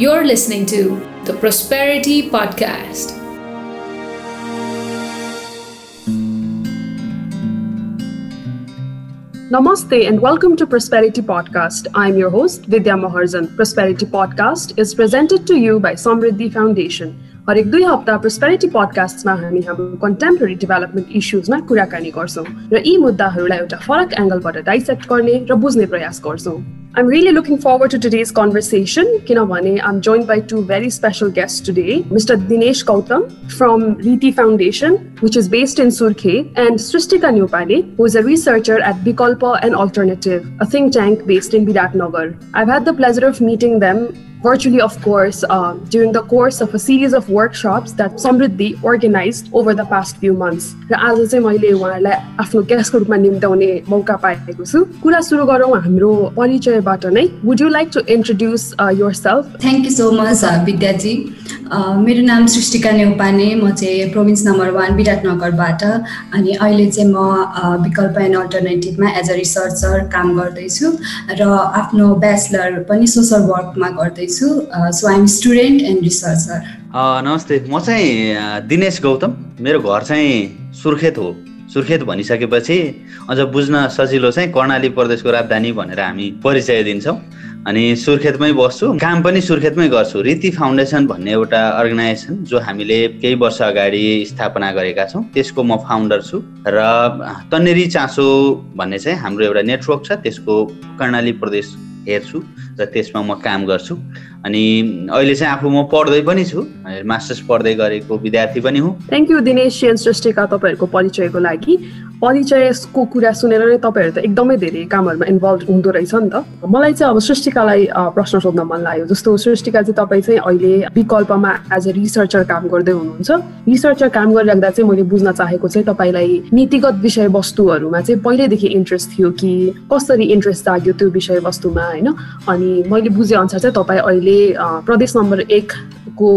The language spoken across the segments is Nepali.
You're listening to the Prosperity Podcast. Namaste and welcome to Prosperity Podcast. I'm your host, Vidya Maharzan. Prosperity Podcast is presented to you by Samriddhi Foundation. हरेक दुई हप्ता प्रोस्पेरिटी पडकास्टमा हामी हाम्रो कन्टेम्पोरेरी डेभलपमेन्ट इस्युजमा कुराकानी गर्छौँ र यी मुद्दाहरूलाई एउटा फरक एङ्गलबाट डाइसेक्ट गर्ने र बुझ्ने प्रयास गर्छौँ I'm really looking forward to today's conversation. Kinavane, I'm joined by two very special guests today. Mr. Dinesh Gautam from Riti Foundation, which is based in Surkhe, and Srishtika Nyopale, who is a researcher at Bikalpa and Alternative, a think tank based in Biratnagar. I've had the pleasure of meeting them virtually, of course, uh, during the course of a series of workshops that Samriddhi organized over the past few months. र आज चाहिँ मैले उहाँहरूलाई आफ्नो गेस्टको रूपमा निम्ताउने मौका पाएको छु कुरा सुरु गरौँ हाम्रो परिचयबाट नै would you like to introduce yourself thank you so much विद्याजी मेरो नाम सृष्टिका नेउपाने म चाहिँ प्रोभिन्स नम्बर वान विराटनगरबाट अनि अहिले चाहिँ म विकल्प एन्ड अल्टरनेटिभमा एज अ रिसर्चर काम गर्दैछु र आफ्नो ब्याचलर पनि सोसल वर्कमा गर्दैछु so I'm student and researcher नमस्ते म चाहिँ दिनेश गौतम मेरो घर चाहिँ सुर्खेत हो। सुर्खेत भनिसकेपछि अझ बुझ्न सजिलो चाहिँ कर्णाली प्रदेशको राजधानी भनेर हामी परिचय दिन्छौँ। अनि सुर्खेतमै बस्छु। काम पनि सुर्खेतमै गर्छु। रीति फाउन्डेसन भन्ने एउटा अर्गनाइजेसन जो हामीले केही वर्ष अगाडि स्थापना गरेका छौँ त्यसको म फाउन्डर छु। र तन्नेरी चासो भन्ने चाहिँ हाम्रो एउटा नेटवर्क छ त्यसको कर्णाली प्रदेश हेर्छु र त्यसमा म काम गर्छु। अनि अहिले चाहिँ आफू म पढ्दै पनि छु मास्टर्स पढ्दै गरेको विद्यार्थी पनि हुँ। थ्याङ्क यू दिनेश सृष्टिका तपाईँहरूको परिचयको लागि। परिचयको कुरा सुनेर नै तपाईँहरू त एकदमै धेरै कामहरूमा इन्भल्भ हुँदो रहेछ नि त। मलाई चाहिँ अब सृष्टिकालाई प्रश्न सोध्न मन लाग्यो। जस्तो सृष्टिका चाहिँ तपाईँ चाहिँ अहिले विकल्पमा एज अ रिसर्चर काम गर्दै हुनुहुन्छ। रिसर्चर काम गरिराख्दा चाहिँ मैले बुझ्न चाहेको चाहिँ तपाईँलाई नीतिगत विषयवस्तुहरूमा चाहिँ पहिल्यैदेखि इन्ट्रेस्ट थियो कि कसरी इन्ट्रेस्ट जाग्यो त्यो विषयवस्तुमा होइन? अनि मैले बुझे अनुसार चाहिँ तपाईँ अहिले प्रदेश नम्बर एकको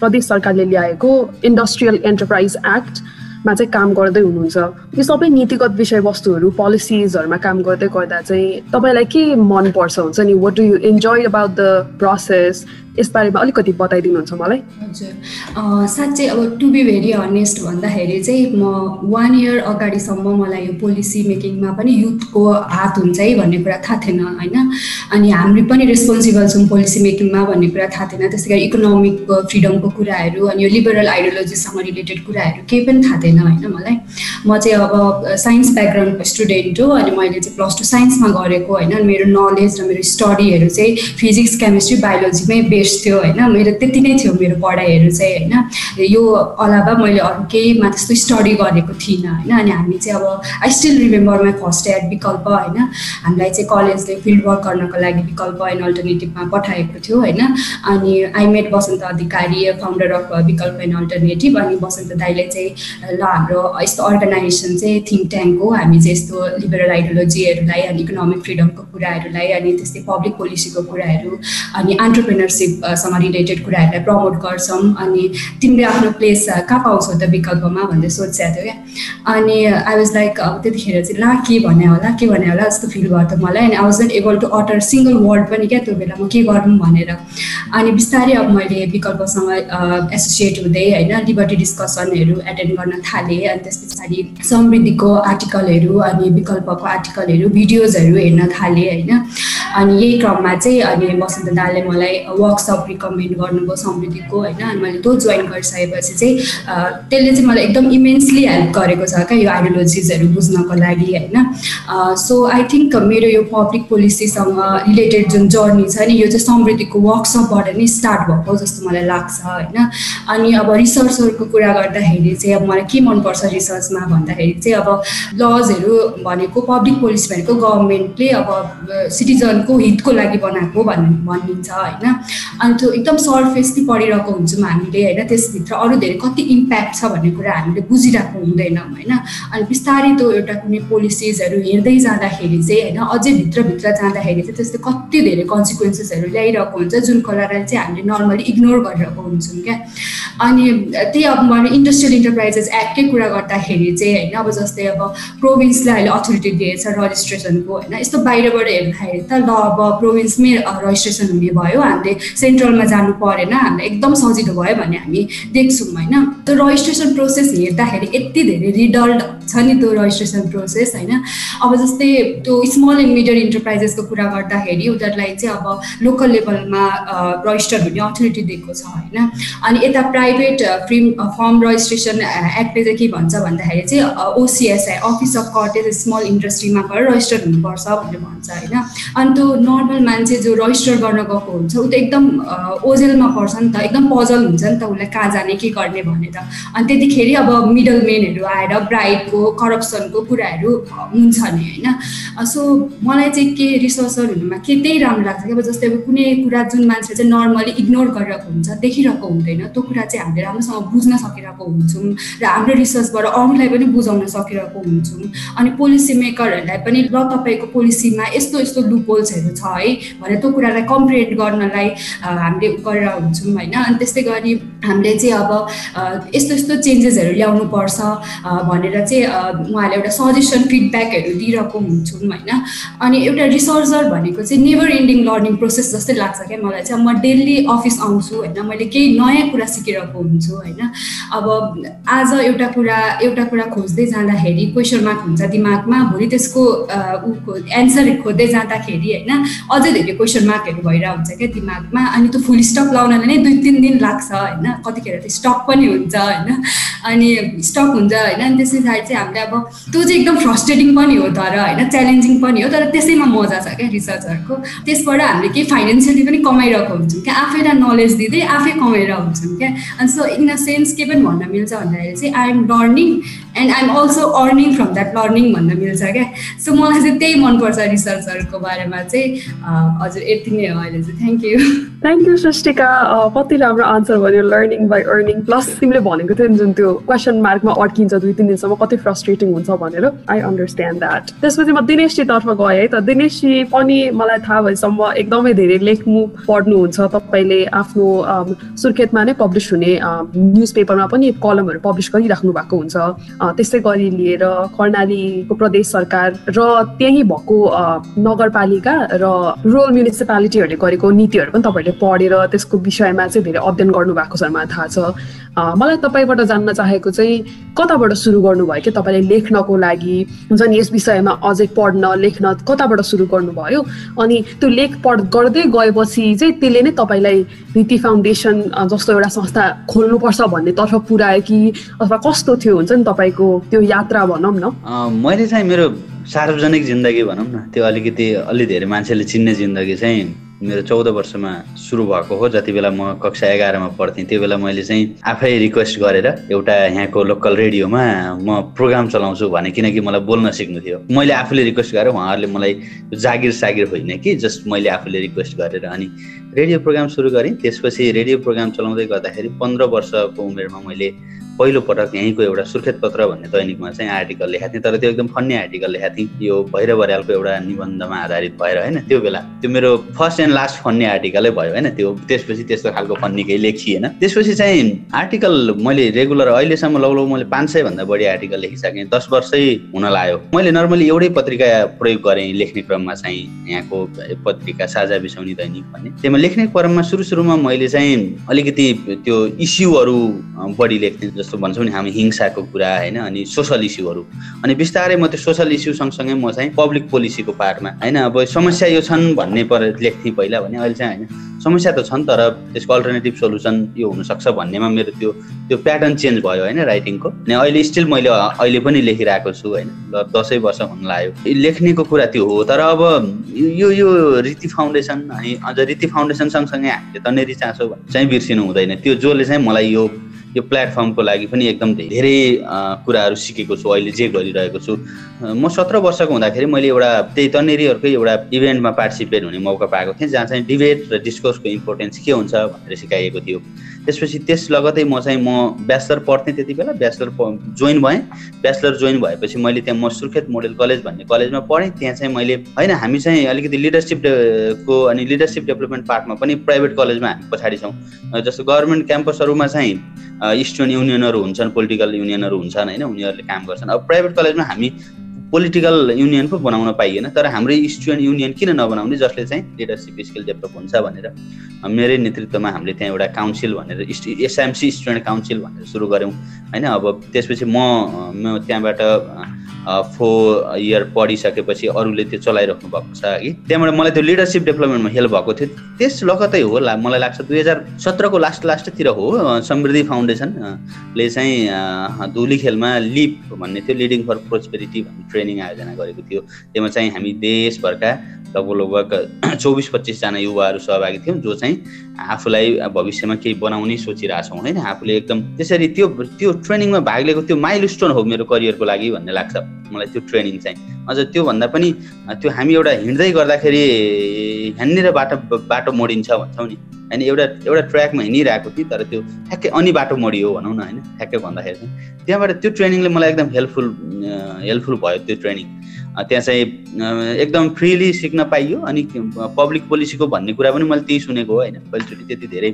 प्रदेश सरकारले ल्याएको इन्डस्ट्रियल एन्टरप्राइज एक्ट मा चाहिँ काम गर्दै हुनुहुन्छ। यो सबै नीतिगत विषयवस्तुहरू पोलिसिजहरूमा काम गर्दै गर्दा चाहिँ तपाईँलाई के मनपर्छ हुन्छ नि? What do you enjoy about the process यसबारेमा अलिकति बताइदिनुहुन्छ मलाई। हजुर। साँच्चै अब टु बी भेरी अनेस्ट भन्दाखेरि चाहिँ म वान इयर अगाडिसम्म मलाई यो पोलिसी मेकिङमा पनि युथको हात हुन्छ है भन्ने कुरा थाहा थिएन होइन? अनि हामी पनि रेस्पोन्सिबल छौँ पोलिसी मेकिङमा भन्ने कुरा थाहा थिएन। त्यसै गरी इकोनोमिक फ्रिडमको कुराहरू अनि यो लिबरल आइडियोलोजीसँग रिलेटेड कुराहरू केही पनि थाहा थिएन होइन मलाई? म चाहिँ अब साइन्स ब्याकग्राउन्डको स्टुडेन्ट हो अनि मैले चाहिँ प्लस टू साइन्समा गरेको होइन? मेरो नलेज र मेरो स्टडीहरू चाहिँ फिजिक्स केमिस्ट्री बायोलोजीमै बेस इन्ट्रेस्ट थियो होइन। मेरो त्यति नै थियो मेरो पढाइहरू चाहिँ होइन। यो अलावा मैले अरू केहीमा त्यस्तो स्टडी गरेको थिइनँ होइन। अनि हामी चाहिँ अब I still remember my first ad Bikalpa होइन। हामीलाई चाहिँ कलेजले फिल्ड वर्क गर्नको लागि विकल्प एन्ड अल्टरनेटिभमा पठाएको थियो होइन। अनि I met Basanta Adhikari founder of Bikalpa and alternative अनि बसन्त दाईले चाहिँ ल हाम्रो यस्तो अर्गनाइजेसन चाहिँ थिङ्क ट्याङ्क हो। हामी चाहिँ यस्तो लिबरल आइडियोलोजीहरूलाई अनि इकोनोमिक फ्रिडमको कुराहरूलाई अनि त्यस्तै पब्लिक पोलिसीको कुराहरू अनि अन्टरप्रेनरसिप सँग रिलेटेड कुराहरूलाई प्रमोट गर्छौँ अनि तिमीले आफ्नो प्लेस कहाँ पाउँछौ त विकल्पमा भन्दै सोचिरहेको थियो क्या? अनि आई वाज लाइक अब त्यतिखेर चाहिँ ला के भन्ने होला के भन्ने होला जस्तो फिल भयो त मलाई अनि I was not able to utter single word पनि क्या त्यो बेला म के गरौँ भनेर। अनि बिस्तारै अब मैले विकल्पसँग एसोसिएट हुँदै होइन लिबर्टी डिस्कसनहरू एटेन्ड गर्न थालेँ अनि त्यस पछाडि समृद्धिको आर्टिकलहरू अनि विकल्पको आर्टिकलहरू भिडियोजहरू हेर्न थालेँ होइन। अनि यही क्रममा चाहिँ अनि वसन्त दाले मलाई वर्कसप रिकमेन्ड गर्नुभयो समृद्धिको होइन? अनि मैले त्यो जोइन गरिसकेपछि चाहिँ त्यसले चाहिँ मलाई एकदम इमेन्सली हेल्प गरेको छ क्या यो आइडियोलोजिजहरू बुझ्नको लागि होइन? सो आई थिङ्क मेरो यो पब्लिक पोलिसीसँग रिलेटेड जुन जर्नी छ नि यो चाहिँ समृद्धिको वर्कसपबाट नै स्टार्ट भएको जस्तो मलाई लाग्छ होइन? अनि अब रिसर्चहरूको कुरा गर्दाखेरि चाहिँ अब मलाई के मनपर्छ रिसर्चमा भन्दाखेरि चाहिँ अब लजहरू भनेको पब्लिक पोलिसी भनेको गभर्मेन्टले अब सिटिजन चिल्ड्रनको हितको लागि बनाएको भन् भनिन्छ होइन? अनि त्यो एकदम सर्फेसली पढिरहेको हुन्छौँ हामीले होइन? त्यसभित्र अरू धेरै कति इम्प्याक्ट छ भन्ने कुरा हामीले बुझिरहेको हुँदैनौँ होइन? अनि बिस्तारै त्यो एउटा कुनै पोलिसिजहरू हेर्दै जाँदाखेरि चाहिँ होइन? अझै भित्रभित्र जाँदाखेरि चाहिँ त्यस्तो कति धेरै कन्सिक्वेन्सेसहरू ल्याइरहेको हुन्छ जुन कुरालाई चाहिँ हामीले नर्मली इग्नोर गरिरहेको हुन्छौँ क्या? अनि त्यही अब मैले इन्डस्ट्रियल इन्टरप्राइजेस एक्टकै कुरा गर्दाखेरि चाहिँ होइन? अब जस्तै अब प्रोभिन्सलाई अहिले अथोरिटी दिएछ रजिस्ट्रेसनको होइन? यस्तो बाहिरबाट हेर्दाखेरि त ल अब प्रोभिन्समै रजिस्ट्रेसन हुने भयो हामीले सेन्ट्रलमा जानु परेन हामीलाई एकदम सजिलो भयो भन्ने हामी देख्छौँ होइन? त्यो रजिस्ट्रेसन प्रोसेस हेर्दाखेरि यति धेरै रिडल्ड छ नि त्यो रजिस्ट्रेसन प्रोसेस होइन? अब जस्तै त्यो स्मल एन्ड मिडल इन्टरप्राइजेसको कुरा गर्दाखेरि उनीहरूलाई चाहिँ अब लोकल लेभलमा रजिस्टर हुने अथोरिटी दिएको छ होइन? अनि यता प्राइभेट फ्री फर्म रजिस्ट्रेसन एक्टले चाहिँ के भन्छ भन्दाखेरि चाहिँ OCSI office of cottage small इन्डस्ट्रीमा गएर रजिस्टर हुनुपर्छ भनेर भन्छ होइन? अनि त्यो नर्मल मान्छे जो रजिस्टर गर्न गएको हुन्छ ऊ त एकदम ओजेलमा पर्छ नि त एकदम पजल हुन्छ नि त उसलाई कहाँ जाने के गर्ने भनेर अनि त्यतिखेरि अब मिडल मेनहरू आएर ब्राइडको करप्सनको कुराहरू हुन्छ नि होइन? सो मलाई चाहिँ के रिसर्चर हुनुमा के त्यही राम्रो लाग्छ कि अब जस्तै अब कुनै कुरा जुन मान्छे चाहिँ नर्मली इग्नोर गरिरहेको हुन्छ देखिरहेको हुँदैन त्यो कुरा चाहिँ हामीले राम्रोसँग बुझ्न सकिरहेको हुन्छौँ र हाम्रो रिसर्चबाट अरूलाई पनि बुझाउन सकिरहेको हुन्छौँ। अनि पोलिसी मेकरहरूलाई पनि ल तपाईँको पोलिसीमा यस्तो यस्तो लुपोल्सहरू छ है भनेर त्यो कुरालाई कम्प्रिहेन्ड गर्नलाई हामीले गरेर हुन्छौँ होइन। अनि त्यस्तै गरी हामीले चाहिँ अब यस्तो यस्तो चेन्जेसहरू ल्याउनु पर्छ भनेर चाहिँ उहाँले एउटा सजेसन फिडब्याकहरू दिइरहेको हुन्छौँ होइन। अनि एउटा रिसर्चर भनेको चाहिँ नेभर इन्डिङ लर्निङ प्रोसेस जस्तै लाग्छ क्या मलाई चाहिँ। म डेली अफिस आउँछु होइन मैले केही नयाँ कुरा सिकिरहेको हुन्छु होइन। अब आज एउटा कुरा एउटा कुरा खोज्दै जाँदाखेरि क्वेसन मार्क हुन्छ दिमागमा भोलि त्यसको एन्सर खोज्दै जाँदाखेरि होइन अझै धेरै क्वेसन मार्कहरू भइरहेको हुन्छ क्या दिमागमा। अनि त्यो फुल स्टप लाउनलाई नै दुई तिन दिन लाग्छ होइन? कतिखेर त्यो स्टक पनि हुन्छ होइन? अनि स्टक हुन्छ होइन? अनि त्यस पछाडि चाहिँ हामीले अब त्यो चाहिँ एकदम फ्रस्ट्रेटिङ पनि हो तर होइन? च्यालेन्जिङ पनि हो तर त्यसैमा मजा छ क्या रिसर्चहरूको त्यसबाट हामीले केही फाइनेन्सियली पनि कमाइरहेको हुन्छौँ क्या। आफैलाई नलेज दिँदै आफै कमाएर हुन्छौँ क्या। अनि सो इन अ सेन्स के पनि भन्न मिल्छ भन्दाखेरि चाहिँ I am learning and I am also earning from that learning भन्न मिल्छ क्या? सो मलाई चाहिँ त्यही मनपर्छ रिसर्चहरूको बारेमा चाहिँ। हजुर यति नै हो अहिले चाहिँ। Thank you thank you Srishtika कति राम्रो आन्सर भयो लर्निङ बाई अर्निङ प्लस तिमीले भनेको थियो जुन त्यो क्वेसन मार्कमा अड्किन्छ दुई तिन दिनसम्म कति फ्रस्ट्रेटिङ हुन्छ भनेर। आई अन्डरस्ट्यान्ड द्याट त्यसपछि म दिनेशजीतर्फ गएँ है। त दिनेशजी पनि मलाई थाहा भएसम्म एकदमै धेरै लेख्नु पढ्नुहुन्छ। तपाईँले आफ्नो सुर्खेतमा नै पब्लिस हुने न्युज पेपरमा पनि कलमहरू पब्लिस गरिराख्नु भएको हुन्छ। त्यस्तै गरी लिएर कर्णालीको प्रदेश सरकार र त्यहीँ भएको नगरपालिका र रुरल म्युनिसिपालिटीहरूले गरेको नीतिहरू पनि तपाईँहरूले पढेर त्यसको विषयमा चाहिँ धेरै अध्ययन गर्नुभएको छ मलाई थाहा छ। मलाई तपाईँबाट जान्न चाहेको चाहिँ कताबाट सुरु गर्नुभयो कि तपाईँले लेख्नको लागि? हुन्छ नि यस विषयमा अझै पढ्न लेख्न कताबाट सुरु गर्नुभयो? अनि त्यो लेख पढ गर्दै गएपछि चाहिँ त्यसले नै तपाईँलाई रीति फाउन्डेसन जस्तो एउटा संस्था खोल्नुपर्छ भन्नेतर्फ पुऱ्यायो कि अथवा कस्तो थियो? हुन्छ नि तपाईँको त्यो यात्रा भनौँ न। मैले चाहिँ मेरो सार्वजनिक जिन्दगी भनौँ न त्यो अलिकति अलि धेरै मान्छेले चिन्ने जिन्दगी चाहिँ मेरो चौध वर्षमा सुरु भएको हो। जति बेला म कक्षा एघारमा पढ्थेँ त्यो बेला मैले चाहिँ आफै रिक्वेस्ट गरेर एउटा यहाँको लोकल रेडियोमा म प्रोग्राम चलाउँछु भने किनकि मलाई बोल्न सिक्नु थियो। मैले आफूले रिक्वेस्ट गरेर उहाँहरूले मलाई जागिर सागिर होइन कि जस्ट मैले आफूले रिक्वेस्ट गरेर अनि रेडियो प्रोग्राम सुरु गरेँ। त्यसपछि रेडियो प्रोग्राम चलाउँदै गर्दाखेरि पन्ध्र वर्षको उमेरमा मैले पहिलो पटक यहीँको एउटा सुर्खेत पत्र भन्ने दैनिकमा चाहिँ आर्टिकल लेखाएको थिएँ तर त्यो एकदम फन्ने आर्टिकल लेखाएको थिएँ। यो भैरव बर्यालको एउटा निबन्धमा आधारित भएर होइन? त्यो बेला त्यो मेरो फर्स्ट एन्ड लास्ट फन्ने आर्टिकलै भयो होइन? त्यो त्यसपछि त्यस्तो खालको फन्ने केही लेखिएन। त्यसपछि चाहिँ आर्टिकल मैले रेगुलर अहिलेसम्म लौ लौ मैले पाँच सयभन्दा बढी आर्टिकल लेखिसकेँ। दस वर्षै हुन लाग्यो। मैले नर्मली एउटै पत्रिका प्रयोग गरेँ लेख्ने क्रममा चाहिँ यहाँको पत्रिका साझा बिसाउने दैनिक भन्ने। त्यसमा लेख्ने क्रममा सुरु सुरुमा मैले चाहिँ अलिकति त्यो इस्युहरू बढी लेख्थेँ जस्तो भन्छौँ नि हामी हिंसाको कुरा होइन? अनि सोसल इस्युहरू अनि बिस्तारै म त्यो सोसल इस्यु सँगसँगै म चाहिँ पब्लिक पोलिसीको पार्टमा होइन? अब समस्या यो छन् भन्ने पर लेख्थेँ पहिला भने अहिले चाहिँ होइन। समस्या त छन् तर त्यसको अल्टरनेटिभ सोल्युसन यो हुनसक्छ भन्नेमा मेरो त्यो त्यो प्याटर्न चेन्ज भयो होइन? राइटिङको अनि अहिले स्टिल मैले अहिले पनि लेखिरहेको छु होइन? दसैँ वर्ष हुन लाग्यो। लेख्नेको कुरा त्यो हो तर अब यो यो रीति फाउन्डेसन अनि अझ रीति फाउन्डेसन सँगसँगै हामीले तनेरी चासो चाहिँ बिर्सिनु हुँदैन। त्यो जसले चाहिँ मलाई यो यो प्लेटफर्मको लागि पनि एकदम धेरै कुराहरू सिकेको छु अहिले जे गरिरहेको छु। म सत्र वर्षको हुँदाखेरि मैले एउटा त्यही तन्नेरीहरूकै एउटा इभेन्टमा पार्टिसिपेट हुने मौका पाएको थिएँ जहाँ चाहिँ डिबेट र डिस्कोर्सको इम्पोर्टेन्स के हुन्छ भनेर सिकाइएको थियो। त्यसपछि त्यस लगतै म चाहिँ म ब्याचलर पढ्थेँ त्यति बेला ब्याचलर जोइन भएँ। ब्याचलर जोइन भएपछि मैले त्यहाँ म सुर्खेत मोडल कलेज भन्ने कलेजमा पढेँ। त्यहाँ चाहिँ मैले होइन हामी चाहिँ अलिकति लिडरसिप को अनि लिडरसिप डेभलपमेन्ट पार्टमा पनि प्राइभेट कलेजमा हामी पछाडि छौँ। जस्तो गभर्मेन्ट क्याम्पसहरूमा चाहिँ स्टुडेन्ट युनियनहरू हुन्छन् पोलिटिकल युनियनहरू हुन्छन् होइन उनीहरूले काम गर्छन्। अब प्राइभेट कलेजमा हामी पोलिटिकल युनियन पो बनाउन पाइएन तर हाम्रै स्टुडेन्ट युनियन किन नबनाउने जसले चाहिँ लिडरसिप स्किल डेभलप हुन्छ भनेर मेरै नेतृत्वमा हामीले त्यहाँ एउटा काउन्सिल भनेर एसएमसी स्टुडेन्ट काउन्सिल भनेर सुरु गऱ्यौँ होइन? अब त्यसपछि म त्यहाँबाट फोर इयर पढिसकेपछि अरूले त्यो चलाइराख्नु भएको छ कि त्यहाँबाट मलाई त्यो लिडरसिप डेभलपमेन्टमा हेल्प भएको थियो। त्यस लगतै हो मलाई लाग्छ दुई हजार सत्रको लास्ट लास्टतिर हो समृद्धि फाउन्डेसनले चाहिँ धुली खेलमा लिप भन्ने थियो लिडिङ फर प्रोस्पेरिटी भन्ने ट्रेनिङ आयोजना गरेको थियो। त्यसमा चाहिँ हामी देशभरका लगभग लगभग चौबिस पच्चिसजना युवाहरू सहभागी थियौँ जो चाहिँ आफूलाई भविष्यमा केही बनाउने सोचिरहेछौँ। होइन आफूले एकदम त्यसरी त्यो त्यो ट्रेनिङमा भाग लिएको त्यो माइल स्टोन हो मेरो करियरको लागि भन्ने लाग्छ। मलाई त्यो ट्रेनिङ चाहिँ। अझ त्योभन्दा पनि त्यो हामी एउटा हिँड्दै गर्दाखेरि हिँड्नेर बाटो बाटो मोडिन्छ भन्छौँ नि। होइन एउटा एउटा ट्र्याकमा हिँडिरहेको थिएँ तर त्यो ठ्याक्कै अनि बाटो मोडियो भनौँ न होइन ठ्याक्कै भन्दाखेरि चाहिँ। त्यहाँबाट त्यो ट्रेनिङले मलाई एकदम हेल्पफुल हेल्पफुल भयो त्यो ट्रेनिङ। त्यहाँ चाहिँ एकदम फ्रिली सिक्न पाइयो अनि पब्लिक पोलिसीको भन्ने कुरा पनि मैले त्यही सुनेको हो होइन पहिलोचोटि त्यति धेरै।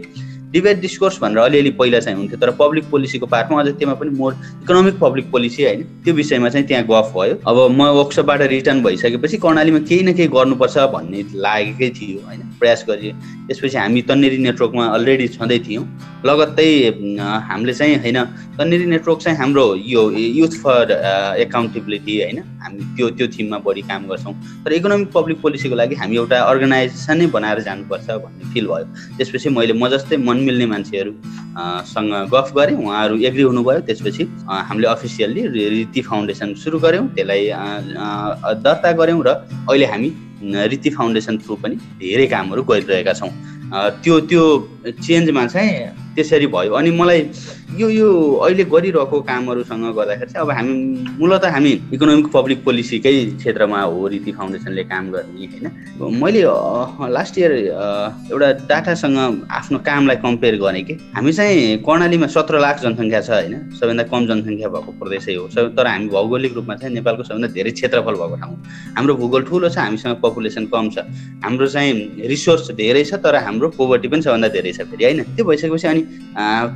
डिबेट डिस्कोर्स भनेर अलिअलि पहिला चाहिँ हुन्थ्यो तर पब्लिक पोलिसीको पार्टमा अझ त्यसमा पनि मोर इकोनोमिक पब्लिक पोलिसी होइन त्यो विषयमा चाहिँ त्यहाँ गफ भयो। अब म वर्कसपबाट रिटर्न भइसकेपछि कर्णालीमा केही न केही गर्नुपर्छ भन्ने लागेकै थियो होइन प्रयास गरियो। त्यसपछि हामी तन्नेरी नेटवर्कमा अलरेडी छँदै थियौँ। लगत्तै हामीले चाहिँ होइन तन्नेरी नेटवर्क चाहिँ हाम्रो यो युथ फर एकाउन्टेबिलिटी होइन हामी त्यो त्यो थिममा बढी काम गर्छौँ। तर इकोनोमिक पब्लिक पोलिसीको लागि हामी एउटा अर्गनाइजेसनै बनाएर जानुपर्छ भन्ने फिल भयो। त्यसपछि मैले म जस्तै मन मिल्ने मान्छेहरू सँग गफ गरेँ उहाँहरू एग्री हुनुभयो। त्यसपछि हामीले अफिसियल्ली रिति फाउन्डेसन सुरु गऱ्यौँ। त्यसलाई दर्ता गऱ्यौँ र अहिले हामी रिति फाउन्डेसन थ्रु पनि धेरै कामहरू गरिरहेका छौँ। त्यो त्यो चेन्जमा चाहिँ त्यसरी भयो। अनि मलाई यो यो अहिले गरिरहेको कामहरूसँग गर्दाखेरि चाहिँ अब हामी मूलत हामी इकोनोमिक पब्लिक पोलिसीकै क्षेत्रमा हो रीति फाउन्डेसनले काम गर्ने होइन? मैले लास्ट इयर एउटा डाटासँग आफ्नो कामलाई कम्पेयर गरेँ कि हामी चाहिँ कर्णालीमा सत्र लाख जनसङ्ख्या छ होइन? सबैभन्दा कम जनसङ्ख्या भएको प्रदेशै हो। तर हामी भौगोलिक रूपमा चाहिँ नेपालको सबैभन्दा धेरै क्षेत्रफल भएको ठाउँ हाम्रो भूगोल ठुलो छ हामीसँग पपुलेसन कम छ। हाम्रो चाहिँ रिसोर्स धेरै छ तर हाम्रो पोभर्टी पनि सबभन्दा धेरै छ फेरि होइन? त्यो भइसकेपछि अनि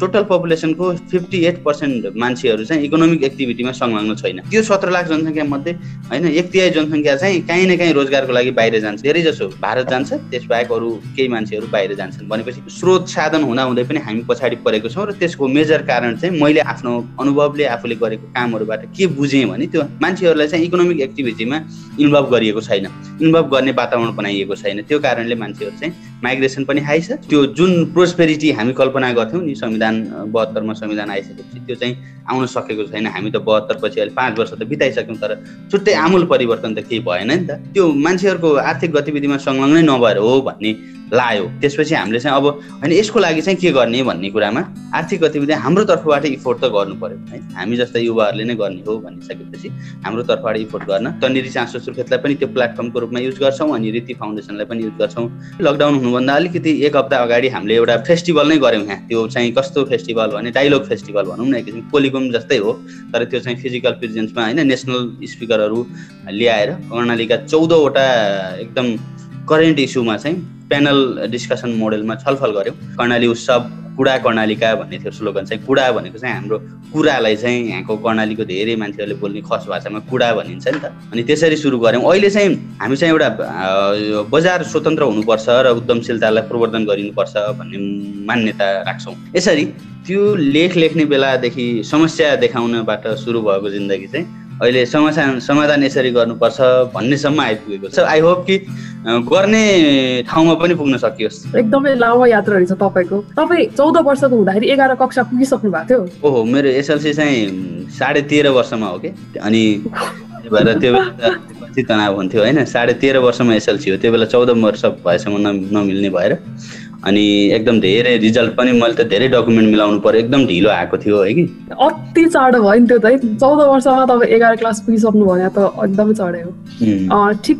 टोटल पपुलेसनको फिफ्टी एट पर्सेन्ट मान्छेहरू चाहिँ इकोनोमिक एक्टिभिटीमा संलग्न छैन। त्यो सत्र लाख जनसङ्ख्या मध्ये होइन एक तिहाई जनसङ्ख्या चाहिँ काहीँ न काहीँ रोजगारको लागि बाहिर जान्छ। धेरै जसो भारत जान्छ त्यसबाहेक अरू केही मान्छेहरू बाहिर जान्छन्। भनेपछि स्रोत साधन हुँदाहुँदै पनि हामी पछाडि परेको छौँ र त्यसको मेजर कारण चाहिँ मैले आफ्नो अनुभवले आफूले गरेको कामहरूबाट के बुझेँ भने त्यो मान्छेहरूलाई चाहिँ इकोनोमिक एक्टिभिटीमा इन्भल्भ गरिएको छैन। इन्भल्भ गर्ने वातावरण बनाइएको छैन। त्यो कारणले मान्छेहरू चाहिँ माइग्रेसन पनि छ त्यो जुन प्रोस्पेरिटी हामी कल्पना गर्थ्यौँ नि संविधान बहत्तरमा संविधान आइसकेपछि त्यो चाहिँ आउन सकेको छैन। हामी त बहत्तर पछि अहिले पाँच वर्ष त बिताइसक्यौँ तर छुट्टै आमूल परिवर्तन त केही भएन नि त। त्यो मान्छेहरूको आर्थिक गतिविधिमा संलग्नै नभएर हो भन्ने लायो। त्यसपछि हामीले चाहिँ अब होइन यसको लागि चाहिँ के गर्ने भन्ने कुरामा आर्थिक गतिविधि हाम्रो तर्फबाट इफोर्ट त गर्नु पर्यो है। हामी जस्ता युवाहरूले नै गर्ने हो भनिसकेपछि हाम्रो तर्फबाट इफोर्ट गर्न तन्नेरी चाँसो सुर्खेतलाई पनि त्यो प्लेटफर्मको रूपमा युज गर्छौँ अनि रीति फाउन्डेसनलाई पनि युज गर्छौँ। लकडाउन हुनुभन्दा अलिकति एक हप्ता अगाडि हामीले एउटा फेस्टिभल नै गऱ्यौँ यहाँ। त्यो चाहिँ कस्तो फेस्टिभल भने डाइलग फेस्टिभल भनौँ न एक किसिम कोलिकोम जस्तै हो। तर त्यो चाहिँ फिजिकल प्रेजेन्समा होइन नेसनल स्पिकरहरू ल्याएर कर्णालीका चौधवटा एकदम करेन्ट इस्युमा चाहिँ प्यानल डिस्कसन मोडेलमा छलफल गऱ्यौँ कर्णाली उत्सव कुडा कर्णालीका भन्ने थियो स्लोगन चाहिँ। कुडा भनेको चाहिँ हाम्रो कुरालाई चाहिँ यहाँको कर्णालीको धेरै मान्छेहरूले बोल्ने खस भाषामा कुडा भनिन्छ नि त। अनि त्यसरी सुरु गऱ्यौँ। अहिले चाहिँ हामी चाहिँ एउटा बजार स्वतन्त्र हुनुपर्छ र उद्यमशीलतालाई प्रवर्धन गरिनुपर्छ भन्ने मान्यता राख्छौँ। यसरी त्यो लेख लेख्ने बेलादेखि समस्या देखाउनबाट सुरु भएको जिन्दगी चाहिँ अहिले समाधान समाधान यसरी गर्नुपर्छ भन्नेसम्म आइपुगेको छ। आई होप कि गर्ने ठाउँमा पनि पुग्न सकियोस्। एकदमै लामो यात्रा रहेछ तपाईँको। तपाईँ चौध वर्षको हुँदाखेरि एघार कक्षा पुगिसक्नु भएको थियो। ओहो मेरो एसएलसी चाहिँ साढे तेह्र वर्षमा हो कि? अनि भएर त्यो बेला तनाव हुन्थ्यो होइन? साढे तेह्र वर्षमा एसएलसी हो त्यो बेला चौध वर्ष भएसम्म नमिल्ने भएर। अनि एकदम धेरै रिजल्ट पनि मैले त धेरै डकुमेन्ट मिलाउनु पर्यो एकदम ढिलो आएको थियो है कि? अति चाँडो भयो नि त्यो त है। चौध वर्षमा तपाईँ एघार क्लास पुगिसक्नु भयो त एकदमै हो। ठिक।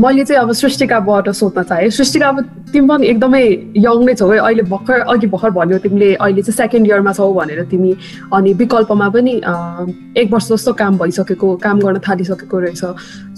मैले चाहिँ अब सृष्टिकाबाट सोध्न चाहेँ। सृष्टिका अब तिमी पनि एकदमै यङ नै छौ है। अहिले भर्खर अघि भर्खर भन्यो तिमीले अहिले चाहिँ सेकेन्ड इयरमा छौ भनेर तिमी अनि विकल्पमा पनि एक वर्ष जस्तो काम भइसकेको काम गर्न थालिसकेको रहेछ।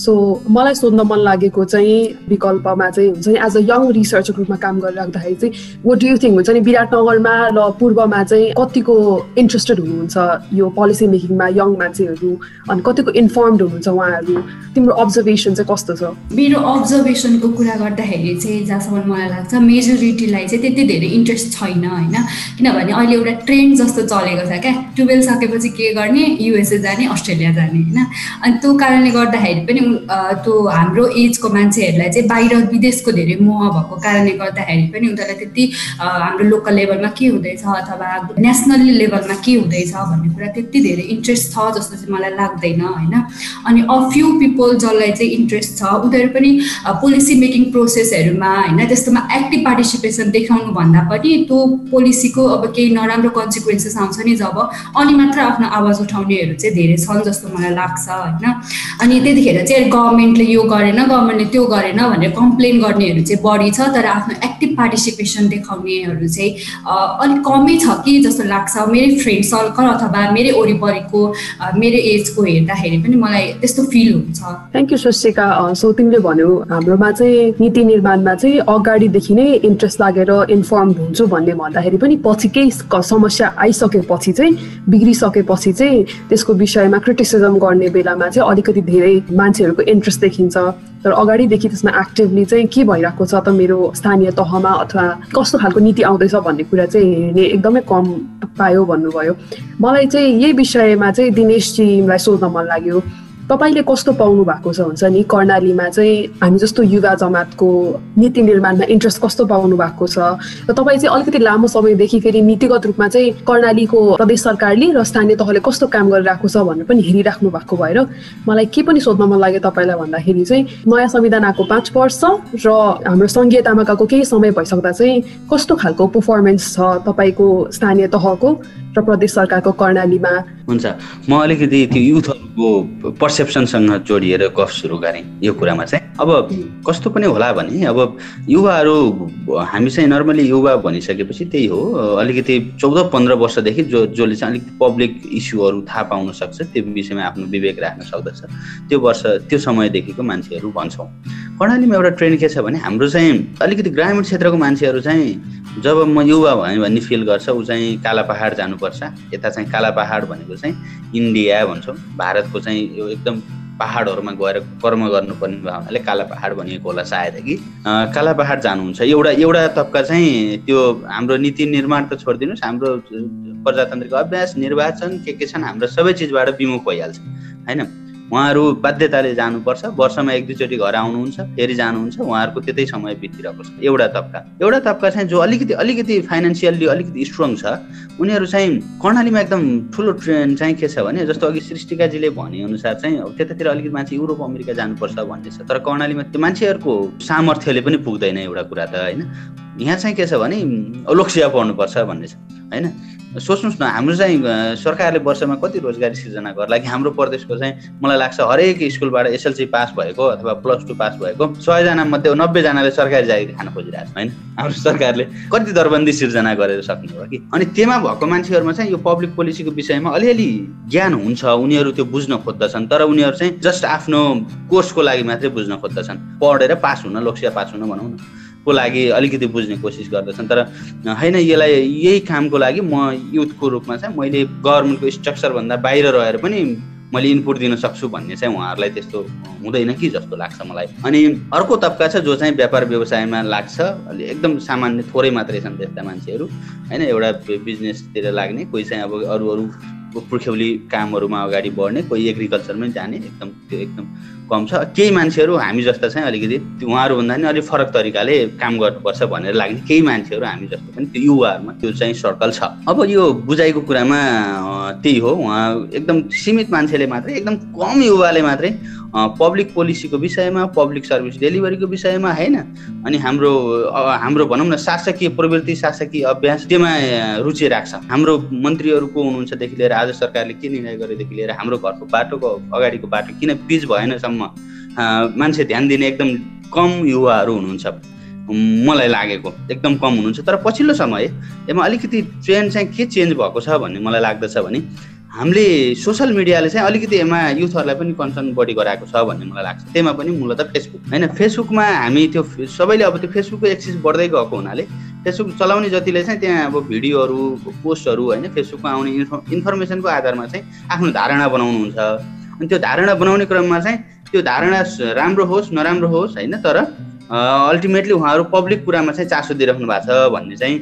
सो मलाई सोध्न मन लागेको चाहिँ विकल्पमा चाहिँ हुन्छ नि एज अ यङ रिसर्च ग्रुपमा काम गरिराख्दाखेरि चाहिँ वो डु यु थिङ्क हुन्छ नि विराटनगरमा र पूर्वमा चाहिँ कतिको इन्ट्रेस्टेड हुनुहुन्छ यो पोलिसी मेकिङमा यङ मान्छेहरू? अनि कतिको इन्फर्मड हुनुहुन्छ उहाँहरू? तिम्रो अब्जर्भेसन चाहिँ कस्तो छ? मेरो अब्जर्भेसनको कुरा गर्दाखेरि चाहिँ जहाँसम्म लाग्छ मेजोरिटीलाई चाहिँ त्यति धेरै इन्ट्रेस्ट छैन होइन? किनभने अहिले एउटा ट्रेन्ड जस्तो चलेको छ क्या। टुवेल्भ सकेपछि के गर्ने? युएसए जाने अस्ट्रेलिया जाने होइन? अनि त्यो कारणले गर्दाखेरि पनि त्यो हाम्रो एजको मान्छेहरूलाई चाहिँ बाहिर विदेशको धेरै मोह भएको कारणले गर्दाखेरि पनि उनीहरूलाई त्यति हाम्रो लोकल लेभलमा के हुँदैछ अथवा नेसनल लेभलमा के हुँदैछ भन्ने कुरा त्यति धेरै इन्ट्रेस्ट छ जस्तो चाहिँ मलाई लाग्दैन होइन? अनि अ फ्यु पिपल जसलाई चाहिँ इन्ट्रेस्ट छ उनीहरू पनि पोलिसी मेकिङ प्रोसेसहरूमा होइन? त्यस्तोमा एक्टिभ पार्टिसिपेसन देखाउनु भन्दा पनि त्यो पोलिसीको अब केही नराम्रो कन्सिक्वेन्सेस आउँछ नि जब अनि मात्र आफ्नो आवाज उठाउनेहरू चाहिँ धेरै छन् जस्तो मलाई लाग्छ होइन? अनि त्यतिखेर चाहिँ गभर्मेन्टले यो गरेन गभर्मेन्टले त्यो गरेन भनेर कम्प्लेन गर्नेहरू चाहिँ बढी छ तर आफ्नो एक्टिभ पार्टिसिपेसन देखाउनेहरू चाहिँ अलिक कमै छ कि जस्तो लाग्छ। मेरै फ्रेन्ड सर्कल अथवा मेरै वरिपरिको मेरो एजको हेर्दाखेरि पनि मलाई त्यस्तो फिल हुन्छ। थ्याङ्क यू स्वस्तिका सो तिमीले भन्यो हाम्रोमा चाहिँ नीति निर्माणमा चाहिँ अगाडिदेखि नै इन्ट्रेस्ट लागेर इन्फर्म हुन्छु भन्ने भन्दाखेरि पनि पछि केही समस्या आइसकेपछि चाहिँ बिग्रिसकेपछि चाहिँ त्यसको विषयमा क्रिटिसिजम गर्ने बेलामा चाहिँ अलिकति धेरै मान्छेहरूको इन्ट्रेस्ट देखिन्छ। तर अगाडिदेखि त्यसमा एक्टिभली चाहिँ के भइरहेको छ त मेरो स्थानीय तहमा अथवा कस्तो खालको नीति आउँदैछ भन्ने कुरा चाहिँ हेर्ने एकदमै कम पायो भन्नुभयो। मलाई चाहिँ यही विषयमा चाहिँ दिनेशजीलाई सोध्न मन लाग्यो। तपाईँले कस्तो पाउनु भएको छ हुन्छ नि? कर्णालीमा चाहिँ हामी जस्तो युवा जमातको नीति निर्माणमा इन्ट्रेस्ट कस्तो पाउनु भएको छ? र तपाईँ चाहिँ अलिकति लामो समयदेखि फेरि नीतिगत रूपमा चाहिँ कर्णालीको प्रदेश सरकारले र स्थानीय तहले कस्तो काम गरिरहेको छ भनेर पनि हेरिराख्नु भएको भएर मलाई के पनि सोध्न मन लाग्यो तपाईँलाई भन्दाखेरि चाहिँ नयाँ संविधान आएको पाँच वर्ष र हाम्रो सङ्घीयतामा गएको केही समय भइसक्दा चाहिँ कस्तो खालको पर्फर्मेन्स छ तपाईँको स्थानीय तहको? र प्रदेश सरकारको कर्णालीमा। हुन्छ। म अलिकति त्यो युथहरूको पर्सेप्सनसँग जोडिएर गफ सुरु गरेँ यो कुरामा चाहिँ। अब कस्तो पनि होला भने अब युवाहरू हामी चाहिँ नर्मली युवा भनिसकेपछि त्यही हो। अलिकति चौध पन्ध्र वर्षदेखि जो जसले चाहिँ अलिकति पब्लिक इस्युहरू थाहा पाउन सक्छ त्यो विषयमा आफ्नो विवेक राख्न सक्दछ। त्यो वर्ष त्यो समयदेखिको मान्छेहरू भन्छौँ। कर्णालीमा एउटा ट्रेन्ड के छ भने हाम्रो चाहिँ अलिकति ग्रामीण क्षेत्रको मान्छेहरू चाहिँ जब म युवा भएँ भन्ने फिल गर्छ ऊ चाहिँ काला पहाड जानुपर्छ यता चाहिँ काला पहाड भनेको चाहिँ इन्डिया भन्छौँ। भारतको चाहिँ यो एकदम पहाडहरूमा गएर कर्म गर्नुपर्ने भावनाले काला पहाड भनिएको होला सायद। कि काला पहाड जानुहुन्छ। एउटा एउटा तबका चाहिँ त्यो हाम्रो नीति निर्माण त छोडिदिनुहोस्। हाम्रो प्रजातान्त्रिक अभ्यास निर्वाचन के के छन् हाम्रो सबै चिजबाट विमुख भइहाल्छ। होइन? उहाँहरू बाध्यताले जानुपर्छ। वर्षमा एक दुईचोटि घर आउनुहुन्छ फेरि जानुहुन्छ उहाँहरूको त्यतै समय बितिरहेको छ। एउटा तबका। एउटा तबका चाहिँ जो अलिकति अलिकति फाइनेन्सियल्ली अलिकति स्ट्रङ छ उनीहरू चाहिँ कर्णालीमा एकदम ठुलो ट्रेन्ड चाहिँ के छ भने जस्तो अघि सृष्टिकाजीले भनेअनुसार चाहिँ त्यतातिर अलिकति मान्छे युरोप अमेरिका जानुपर्छ भन्ने छ। तर कर्णालीमा त्यो मान्छेहरूको सामर्थ्यले पनि पुग्दैन एउटा कुरा त होइन? यहाँ चाहिँ के छ भने लोकसेवा पढ्नुपर्छ भन्ने छ होइन? सोच्नुहोस् न हाम्रो चाहिँ सरकारले वर्षमा कति रोजगारी सिर्जना गर्ला कि हाम्रो प्रदेशको चाहिँ मलाई लाग्छ हरेक स्कुलबाट एसएलसी पास भएको अथवा प्लस टू पास भएको सयजना मध्ये नब्बेजनाले सरकारी जागिर खान खोजिरहेको छ होइन? हाम्रो सरकारले कति दरबन्दी सिर्जना गरेर सक्ने हो कि? अनि त्यहाँ भएको मान्छेहरूमा चाहिँ यो पब्लिक पोलिसीको विषयमा अलिअलि ज्ञान हुन्छ। उनीहरू त्यो बुझ्न खोज्दछन् तर उनीहरू चाहिँ जस्ट आफ्नो कोर्सको लागि मात्रै बुझ्न खोज्दछन्। पढेर पास हुन लोकसेवा पास हुन भनौँ न। को लागि अलिकति बुझ्ने कोसिस गर्दछन्। तर होइन यसलाई यही कामको लागि म युथको रूपमा चाहिँ मैले गभर्मेन्टको स्ट्रक्चरभन्दा बाहिर रहेर पनि मैले इनपुट दिन सक्छु भन्ने चाहिँ उहाँहरूलाई त्यस्तो हुँदैन कि जस्तो लाग्छ मलाई। अनि अर्को तबका छ जो चाहिँ व्यापार व्यवसायमा लाग्छ। अलि एकदम सामान्य थोरै मात्रै छन् त्यस्ता मान्छेहरू। होइन एउटा बिजनेसतिर लाग्ने कोही चाहिँ अब अरू अरू पुर्ख्यौली कामहरूमा अगाडि बढ्ने कोही एग्रिकल्चरमै जाने एकदम त्यो एकदम कम छ। केही मान्छेहरू हामी जस्ता चाहिँ अलिकति उहाँहरूभन्दा पनि अलिक फरक तरिकाले काम गर्नुपर्छ भनेर लाग्ने केही मान्छेहरू हामी जस्तो पनि त्यो युवाहरूमा त्यो चाहिँ सर्कल छ। अब यो बुझाइको कुरामा त्यही हो। उहाँ एकदम सीमित मान्छेले मात्रै एकदम कम युवाले मात्रै पब्लिक पोलिसीको विषयमा पब्लिक सर्भिस डेलिभरीको विषयमा होइन? अनि हाम्रो हाम्रो भनौँ न शासकीय प्रवृत्ति शासकीय अभ्यास त्योमा रुचि राख्छ। हाम्रो मन्त्रीहरूको हुनुहुन्छदेखि लिएर आज सरकारले के निर्णय गरेदेखि लिएर हाम्रो घरको बाटोको अगाडिको बाटो किन पिच भएनसम्म मान्छे ध्यान दिने एकदम कम युवाहरू हुनुहुन्छ। मलाई लागेको एकदम कम हुनुहुन्छ। तर पछिल्लो समय यसमा अलिकति ट्रेन्ड चाहिँ के चेन्ज भएको छ भन्ने मलाई लाग्दछ भने हामीले सोसियल मिडियाले चाहिँ अलिकति यसमा युथहरूलाई पनि कन्सर्न बढी गराएको छ भन्ने मलाई लाग्छ। त्यहीमा पनि मूलत फेसबुक होइन फेसबुकमा हामी त्यो सबैले अब त्यो फेसबुकको एक्सेस बढ्दै गएको हुनाले फेसबुक चलाउने जतिले चाहिँ त्यहाँ अब भिडियोहरू पोस्टहरू होइन फेसबुकमा आउने इन्फो इन्फर्मेसनको आधारमा चाहिँ आफ्नो धारणा बनाउनुहुन्छ। अनि त्यो धारणा बनाउने क्रममा चाहिँ त्यो धारणा राम्रो होस् नराम्रो होस् होइन तर अल्टिमेटली उहाँहरू पब्लिक कुरामा चाहिँ चासो दिइराख्नु भएको छ भन्ने चाहिँ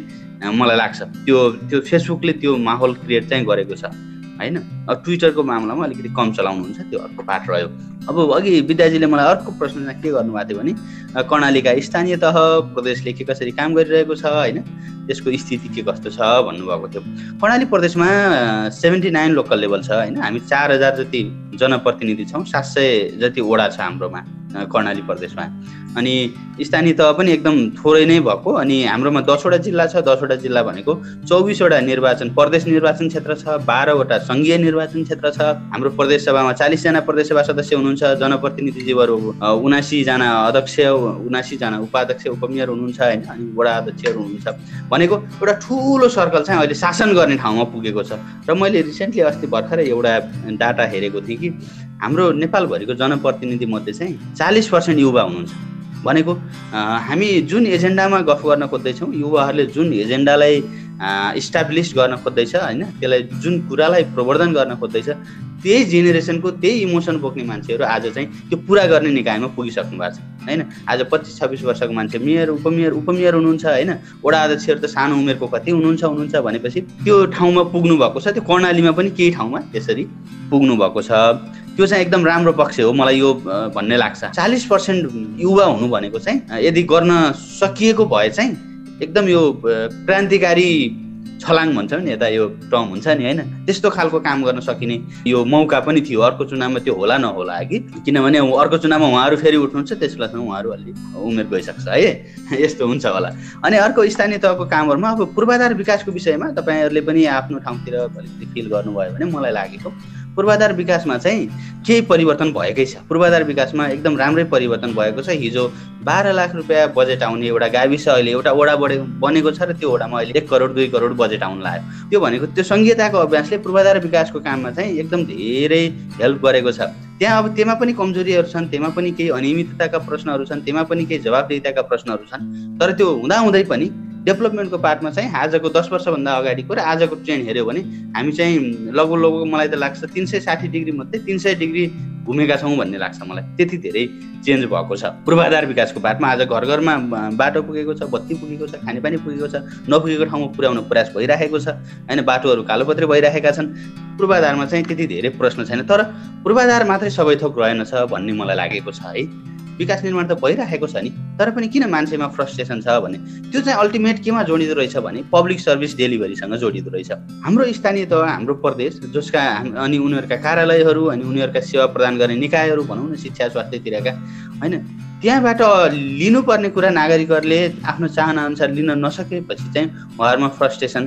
मलाई लाग्छ। त्यो त्यो फेसबुकले त्यो माहौल क्रिएट चाहिँ गरेको छ। होइन अब ट्विटरको मामलामा अलिकति कम चलाउनुहुन्छ त्यो अर्को पाठ रह्यो। अब अघि विद्याजीले मलाई अर्को प्रश्न के गर्नुभएको थियो भने कर्णालीका स्थानीय तह प्रदेशले के कसरी काम गरिरहेको छ होइन? त्यसको स्थिति के कस्तो छ भन्नुभएको थियो। कर्णाली प्रदेशमा सेभेन्टी नाइन लोकल लेभल छ होइन? हामी चार हजार जति जनप्रतिनिधि छौँ सात सय जति वडा छ हाम्रोमा कर्णाली प्रदेशमा। अनि स्थानीय तह पनि एकदम थोरै नै भएको अनि हाम्रोमा दसवटा जिल्ला छ। दसवटा जिल्ला भनेको चौबिसवटा निर्वाचन प्रदेश निर्वाचन क्षेत्र छ बाह्रवटा सङ्घीय निर्वाचन क्षेत्र छ। हाम्रो प्रदेश सभामा चालिसजना प्रदेश सभा सदस्य हुनुहुन्छ जनप्रतिनिधिज्यूहरू उनासीजना अध्यक्ष उनासीजना उपाध्यक्ष उपमेयर हुनुहुन्छ होइन अनि वडा अध्यक्षहरू हुनुहुन्छ। भनेको एउटा ठुलो सर्कल चाहिँ अहिले शासन गर्ने ठाउँमा पुगेको छ। र मैले रिसेन्टली अस्ति भर्खरै एउटा डाटा हेरेको थिएँ कि हाम्रो नेपालभरिको जनप्रतिनिधि मध्ये चाहिँ चालिस पर्सेन्ट युवा हुनुहुन्छ। भनेको हामी जुन एजेन्डामा गफ गर्न खोज्दैछौँ युवाहरूले जुन एजेन्डालाई इस्टाब्लिस गर्न खोज्दैछ होइन? त्यसलाई जुन कुरालाई प्रवर्धन गर्न खोज्दैछ त्यही जेनेरेसनको त्यही इमोसन बोक्ने मान्छेहरू आज चाहिँ त्यो पुरा गर्ने निकायमा पुगिसक्नु भएको छ होइन? आज पच्चिस छब्बिस वर्षको मान्छे मेयर उपमेयर उपमेयर हुनुहुन्छ होइन? वडा अध्यक्षहरू त सानो उमेरको कति हुनुहुन्छ हुनुहुन्छ भनेपछि त्यो ठाउँमा पुग्नु भएको छ त्यो कर्णालीमा पनि केही ठाउँमा त्यसरी पुग्नु भएको छ। त्यो चाहिँ एकदम राम्रो पक्ष हो मलाई यो भन्ने लाग्छ। चालिस पर्सेन्ट युवा हुनु भनेको चाहिँ यदि गर्न सकिएको भए चाहिँ एकदम यो क्रान्तिकारी छलाङ भन्छ नि यता यो टर्म हुन्छ नि होइन? त्यस्तो खालको काम गर्न सकिने यो मौका पनि थियो। अर्को चुनावमा त्यो होला नहोला कि किनभने अर्को चुनावमा उहाँहरू फेरि उठ्नुहुन्छ त्यस बेलासम्म उहाँहरू अलि उमेर गइसक्छ है? यस्तो हुन्छ होला। अनि अर्को स्थानीय तहको कामहरूमा अब पूर्वाधार विकासको विषयमा तपाईँहरूले पनि आफ्नो ठाउँतिर अलिकति फिल गर्नुभयो भने मलाई लागेको। पूर्वाधार विकासमा चाहिँ केही परिवर्तन भएकै छ। पूर्वाधार विकासमा एकदम राम्रै परिवर्तन भएको छ। हिजो बाह्र लाख रुपियाँ बजेट आउने एउटा गाविस अहिले एउटा वडा बढे बनेको छ र त्यो वडामा अहिले एक करोड दुई करोड बजेट आउनु लाग्यो। त्यो भनेको त्यो सङ्घीयताको अभ्यासले पूर्वाधार विकासको काममा चाहिँ एकदम धेरै हेल्प गरेको छ। त्यहाँ अब त्यहाँ पनि कमजोरीहरू छन् त्यहाँ पनि केही अनियमितताका प्रश्नहरू छन् त्यहाँ पनि केही जवाबदेताका प्रश्नहरू छन्। तर त्यो हुँदाहुँदै पनि डेभलपमेन्टको पार्टमा चाहिँ आजको दस वर्षभन्दा अगाडिको र आजको ट्रेन्ड हेऱ्यो भने हामी चाहिँ लगभग लगभग मलाई त लाग्छ तिन सय साठी डिग्री मध्ये तिन सय डिग्री घुमेका छौँ भन्ने लाग्छ मलाई। त्यति धेरै चेन्ज भएको छ। पूर्वाधार विकासको पार्टमा आज घर घरमा बाटो पुगेको छ बत्ती पुगेको छ खानेपानी पुगेको छ नपुगेको ठाउँमा पुर्याउन प्रयास भइराखेको छ होइन बाटोहरू कालोपत्रे भइरहेका छन्। पूर्वाधारमा चाहिँ त्यति धेरै प्रश्न छैन। तर पूर्वाधार मात्रै सबै थोक रहेनछ भन्ने मलाई लागेको छ है। विकास निर्माण त भइराखेको छ नि। तर पनि किन मान्छेमा फ्रस्ट्रेसन छ भने? त्यो चाहिँ अल्टिमेट केमा जोडिँदो रहेछ भने पब्लिक सर्भिस डेलिभरीसँग जोडिँदो रहेछ। हाम्रो स्थानीय तह हाम्रो प्रदेश जसका अनि उनीहरूका कार्यालयहरू अनि उनीहरूका सेवा प्रदान गर्ने निकायहरू भनौँ न शिक्षा स्वास्थ्यतिरका होइन? त्यहाँबाट लिनुपर्ने कुरा नागरिकहरूले आफ्नो चाहना अनुसार लिन नसकेपछि चाहिँ उहाँहरूमा फ्रस्ट्रेसन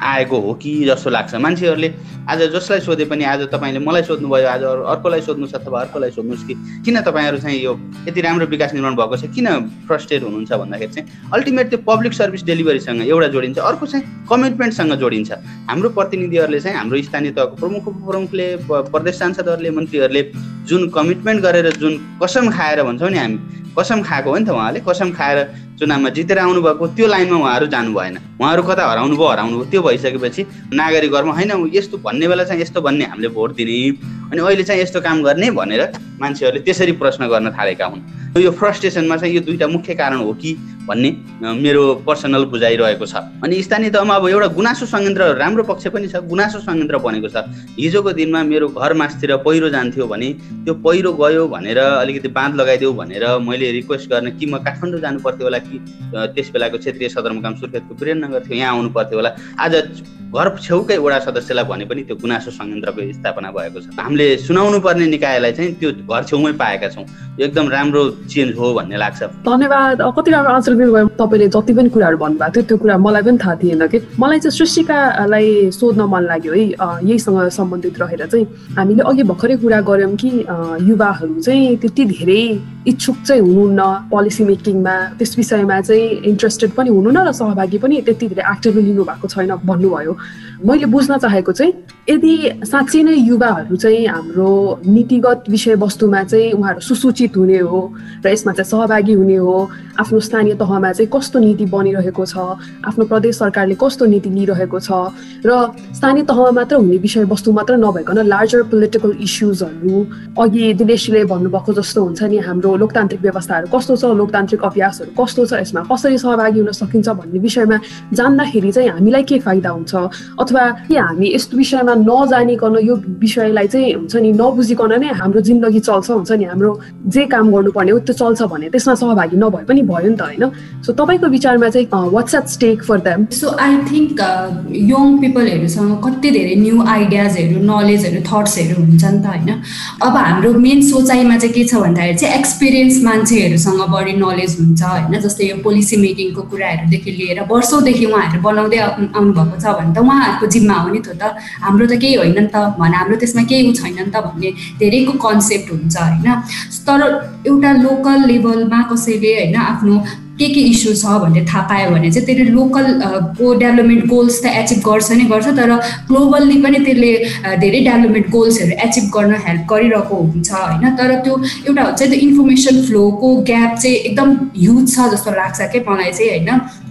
आएको हो कि जस्तो लाग्छ। मान्छेहरूले आज जसलाई सोधे पनि आज तपाईँले मलाई सोध्नुभयो आज अर्कोलाई सोध्नुहोस् अथवा अर्कोलाई सोध्नुहोस् कि किन तपाईँहरू चाहिँ यो यति राम्रो विकास निर्माण भएको छ? किन फ्रस्ट्रेट हुनुहुन्छ भन्दाखेरि चाहिँ अल्टिमेट त्यो पब्लिक सर्भिस डेलिभरीसँग एउटा जोडिन्छ अर्को चाहिँ कमिटमेन्टसँग जोडिन्छ। हाम्रो प्रतिनिधिहरूले चाहिँ हाम्रो स्थानीय तहको प्रमुख उपप्रमुखले प्रदेश सांसदहरूले मन्त्रीहरूले जुन कमिटमेन्ट गरेर जुन कसम खाएर भन्छौँ नि हामी कसम खाएको हो नि त उहाँले कसम खाएर चुनावमा जितेर आउनुभएको त्यो लाइनमा उहाँहरू जानु भएन। उहाँहरू कता हराउनु भयो हराउनु भयो त्यो भइसकेपछि नागरिकहरूमा होइन यस्तो भन्ने बेला चाहिँ यस्तो भन्ने हामीले भोट दिने। अनि अहिले चाहिँ यस्तो काम गर्ने भनेर मान्छेहरूले त्यसरी प्रश्न गर्न थालेका हुन्। यो फ्रस्ट्रेसनमा चाहिँ यो दुईवटा मुख्य कारण हो कि भन्ने मेरो पर्सनल बुझाइरहेको छ। अनि स्थानीय तहमा अब एउटा गुनासो संयन्त्र राम्रो पक्ष पनि छ गुनासो संयन्त्र बनेको छ। हिजोको दिनमा मेरो घर मासतिर पहिरो जान्थ्यो भने त्यो पहिरो गयो भनेर अलिकति बाँध लगाइदेऊ भनेर मैले रिक्वेस्ट गर्न कि म काठमाडौँ जानु पर्थ्यो होला कि त्यस बेलाको क्षेत्रीय सदरमुकाम सुर्खेतको वीरेन्द्रनगर थियो यहाँ आउनु पर्थ्यो होला। आज घर छेउकै वडा सदस्यलाई भने पनि त्यो गुनासो संयन्त्रको स्थापना भएको छ। हामीले सुनाउनु पर्ने निकायलाई चाहिँ त्यो घर छेउमै पाएका छौँ। यो एकदम राम्रो चेन्ज हो भन्ने लाग्छ। धन्यवाद। कति राम्रो आन्सर दिनुभयो। तपाईँले जति पनि कुराहरू भन्नुभएको थियो त्यो कुरा मलाई पनि थाहा थिएन कि। मलाई चाहिँ सृष्टिकालाई सोध्न मन लाग्यो है। यहीसँग सम्बन्धित रहेर चाहिँ हामीले अघि भर्खरै कुरा गऱ्यौँ कि युवाहरू चाहिँ त्यति धेरै इच्छुक चाहिँ हुनुहुन्न पोलिसी मेकिङमा त्यस विषयमा चाहिँ इन्ट्रेस्टेड पनि हुनुहुन्न र सहभागी पनि त्यति धेरै एक्टिभली लिनु भएको छैन भन्नुभयो। मैले बुझ्न चाहेको चाहिँ यदि साँच्चै नै युवाहरू चाहिँ हाम्रो नीतिगत विषयवस्तुमा चाहिँ उहाँहरू सुसूचित हुने हो र यसमा चाहिँ सहभागी हुने हो आफ्नो स्थानीय तहमा चाहिँ कस्तो नीति बनिरहेको छ आफ्नो प्रदेश सरकारले कस्तो नीति लिइरहेको छ र स्थानीय तहमा मात्र हुने विषयवस्तु मात्र नभइकन लार्जर पोलिटिकल इस्युजहरू अघि दिनेशले भन्नुभएको जस्तो हुन्छ नि हाम्रो लोकतान्त्रिक व्यवस्थाहरू कस्तो छ लोकतान्त्रिक अभ्यासहरू कस्तो छ यसमा कसरी सहभागी हुन सकिन्छ भन्ने विषयमा जान्दाखेरि चाहिँ हामीलाई के फाइदा हुन्छ? अथवा हामी यस्तो विषयमा नजानिकन यो विषयलाई चाहिँ हुन्छ नि नबुझिकन नै हाम्रो जिन्दगी चल्छ हुन्छ नि हाम्रो जे काम गर्नुपर्ने हो त्यो चल्छ भने त्यसमा सहभागी नभए पनि भयो नि त होइन? सो तपाईँको विचारमा चाहिँ what's at stake for them so I think young पिपलहरूसँग कति धेरै न्यू आइडियाजहरू नलेजहरू थट्सहरू हुन्छ नि त होइन? अब हाम्रो मेन सोचाइमा चाहिँ के छ भन्दाखेरि चाहिँ एक्सपिरियन्स मान्छेहरूसँग बढी नलेज हुन्छ होइन? जस्तै यो पोलिसी मेकिङको कुराहरूदेखि लिएर वर्षौँदेखि उहाँहरू बनाउँदै आउनु भएको छ भने त उहाँहरूको जिम्मा हो नि त त। हाम्रो त केही होइन नि त। भने हाम्रो त्यसमा केही छैन नि त भन्ने धेरैको कन्सेप्ट हुन्छ होइन। तर एउटा लोकल लेभलमा कसैले होइन आफ्नो के के इस्यु छ भनेर थाहा पायो भने चाहिँ त्यसले लोकल को डेभलपमेन्ट गोल्स त एचिभ गर्छ नै गर्छ। तर ग्लोबल्ली पनि त्यसले धेरै डेभलपमेन्ट गोल्सहरू एचिभ गर्न हेल्प गरिरहेको हुन्छ होइन। तर त्यो एउटा हुन्छ त्यो इन्फर्मेसन फ्लोको ग्याप चाहिँ एकदम ह्युज छ जस्तो लाग्छ क्या मलाई चाहिँ होइन।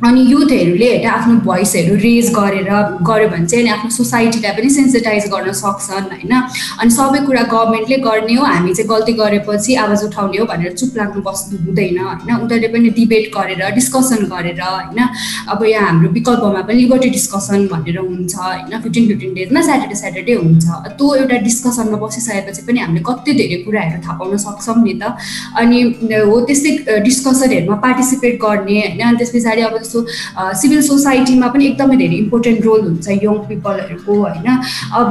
अनि युथहरूले होइन आफ्नो भोइसहरू रेज गरेर गऱ्यो भने चाहिँ अनि आफ्नो सोसाइटीलाई पनि सेन्सिटाइज गर्न सक्छन् होइन। अनि सबै कुरा गभर्मेन्टले गर्ने हो हामी चाहिँ गल्ती गरेपछि आवाज उठाउने हो भनेर चुप लाग्नु बस्नु हुँदैन होइन। उनीहरूले पनि डिबेट गरेर डिस्कसन गरेर होइन अब यहाँ हाम्रो विकल्पमा पनि लिबर्टी डिस्कसन भनेर हुन्छ होइन फिफ्टिन फिफ्टिन डेजमा स्याटरडे स्याटरडे हुन्छ। त्यो एउटा डिस्कसनमा बसिसकेपछि पनि हामीले कति धेरै कुराहरू थाहा पाउन सक्छौँ नि त। अनि हो त्यस्तै डिस्कसनहरूमा पार्टिसिपेट गर्ने होइन अनि त्यस पछाडि अब जस्तो सिभिल सोसाइटीमा पनि एकदमै धेरै इम्पोर्टेन्ट रोल हुन्छ यङ पिपलहरूको होइन? अब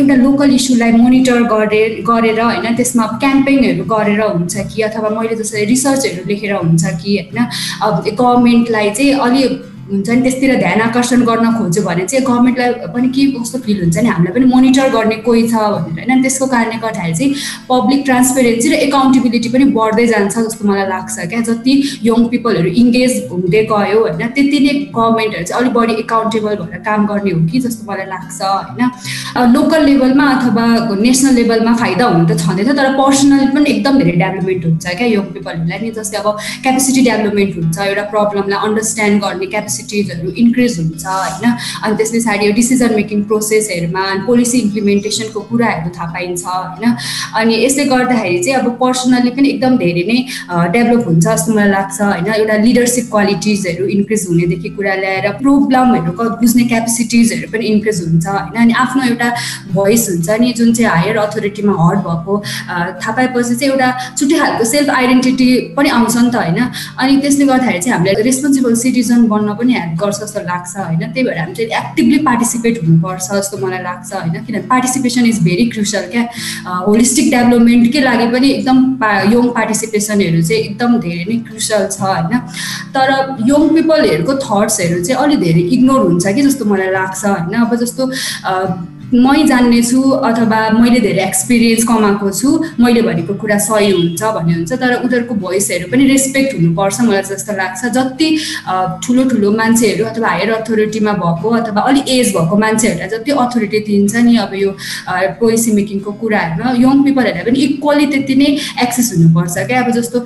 एउटा लोकल इस्युलाई मोनिटर गरेर गरेर होइन त्यसमा क्याम्पेनहरू गरेर हुन्छ कि अथवा मैले जसरी रिसर्चहरू लेखेर हुन्छ कि होइन? अब गभर्मेन्टलाई चाहिँ अलि हुन्छ नि त्यसतिर ध्यान आकर्षण गर्न खोज्यो भने चाहिँ गभर्मेन्टलाई पनि के कस्तो फिल हुन्छ नि हामीलाई पनि मोनिटर गर्ने कोही छ भनेर होइन। त्यसको कारणले गर्दाखेरि चाहिँ पब्लिक ट्रान्सपेरेन्सी र एकाउन्टेबिलिटी पनि बढ्दै जान्छ जस्तो मलाई लाग्छ क्या। जति यङ पिपलहरू इङ्गेज हुँदै गयो होइन त्यति नै गभर्मेन्टहरू चाहिँ अलिक बढी एकाउन्टेबल भएर काम गर्ने हो कि जस्तो मलाई लाग्छ होइन। लोकल लेभलमा अथवा नेसनल लेभलमा फाइदा हुनु त छँदैछ तर पर्सनली पनि एकदम धेरै डेभलपमेन्ट हुन्छ क्या यङ पिपलहरूलाई। नि जस्तै अब क्यापेसिटी डेभलपमेन्ट हुन्छ एउटा प्रब्लमलाई अन्डरस्ट्यान्ड गर्ने क्यापेसिटी क्यापेसिटिजहरू इन्क्रिज हुन्छ होइन? अनि त्यस पछाडि यो डिसिजन मेकिङ प्रोसेसहरूमा पोलिसी इम्प्लिमेन्टेसनको कुराहरू थाहा पाइन्छ होइन? अनि यसले गर्दाखेरि चाहिँ अब पर्सनली पनि एकदम धेरै नै डेभलप हुन्छ जस्तो मलाई लाग्छ होइन? एउटा लिडरसिप क्वालिटिजहरू इन्क्रिज हुनेदेखि कुरा ल्याएर प्रोब्लमहरू बुझ्ने क्यापेसिटिजहरू पनि इन्क्रिज हुन्छ होइन? अनि आफ्नो एउटा भोइस हुन्छ नि जुन चाहिँ हायर अथोरिटीमा हर्ड भएको थाहा पाएपछि चाहिँ एउटा छुट्टै खालको सेल्फ आइडेन्टिटी पनि आउँछ नि त होइन? अनि त्यसले गर्दाखेरि चाहिँ हामीले रेस्पोन्सिबल सिटिजन बन्न पनि पनि हेल्प गर्छ जस्तो लाग्छ होइन। त्यही भएर हामी चाहिँ एक्टिभली पार्टिसिपेट हुनुपर्छ जस्तो मलाई लाग्छ होइन। किनभने पार्टिसिपेसन इज भेरी क्रुसल क्या। होलिस्टिक डेभलपमेन्टकै लागि पनि एकदम पा यङ पार्टिसिपेसनहरू चाहिँ एकदम धेरै नै क्रुसल छ होइन। तर यङ पिपलहरूको थट्सहरू चाहिँ अलिक धेरै इग्नोर हुन्छ कि जस्तो मलाई लाग्छ होइन। अब जस्तो मै जान्ने छु अथवा मैले धेरै एक्सपिरियन्स कमाएको छु मैले भनेको कुरा सही हुन्छ भन्ने हुन्छ तर उनीहरूको भोइसहरू पनि रेस्पेक्ट हुनुपर्छ मलाई जस्तो लाग्छ। जति ठुलो ठुलो मान्छेहरू अथवा हायर अथोरिटीमा भएको अथवा अलिक एज भएको मान्छेहरूलाई जति अथोरिटी दिन्छ नि अब यो पोलिसी मेकिङको कुराहरूमा यङ पिपलहरूलाई पनि इक्वली त्यति नै एक्सेस हुनुपर्छ क्या। अब जस्तो